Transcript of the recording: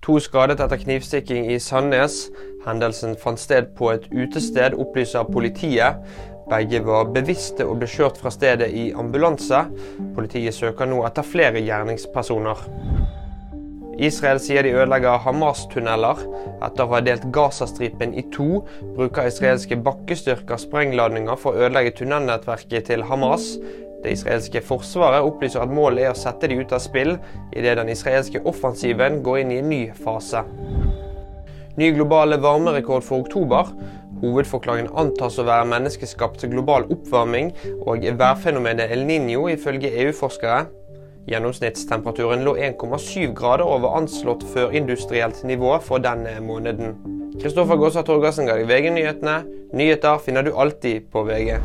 To skadet etter knivstikking i Sandnes. Hendelsen fant sted på et utested, opplyser politiet. Begge var bevisste og ble kjørt fra stedet i ambulanse. Politiet søker nå etter flere gjerningspersoner. Israel sier de ødelegger Hamas-tunneler. Etter å ha delt Gazastripen i to, bruker israelske bakkestyrker sprengladninger for å ødelegge tunnelnettverket til Hamas. Det israelske forsvaret opplyser at målet er å sette de ut av spill idet den israelske offensiven går inn i en ny fase. Ny globale varmerekord for oktober. Hovedforklaringen antas å være menneskeskapt global oppvarming og værfenomenet El Niño, ifølge EU-forskere. Gjennomsnittstemperaturen lå 1,7 grader over anslått førindustrielt nivå for denne måneden. Kristoffer Gåsa Torgersen ga deg VG-nyhetene. Nyheter finner du alltid på VG.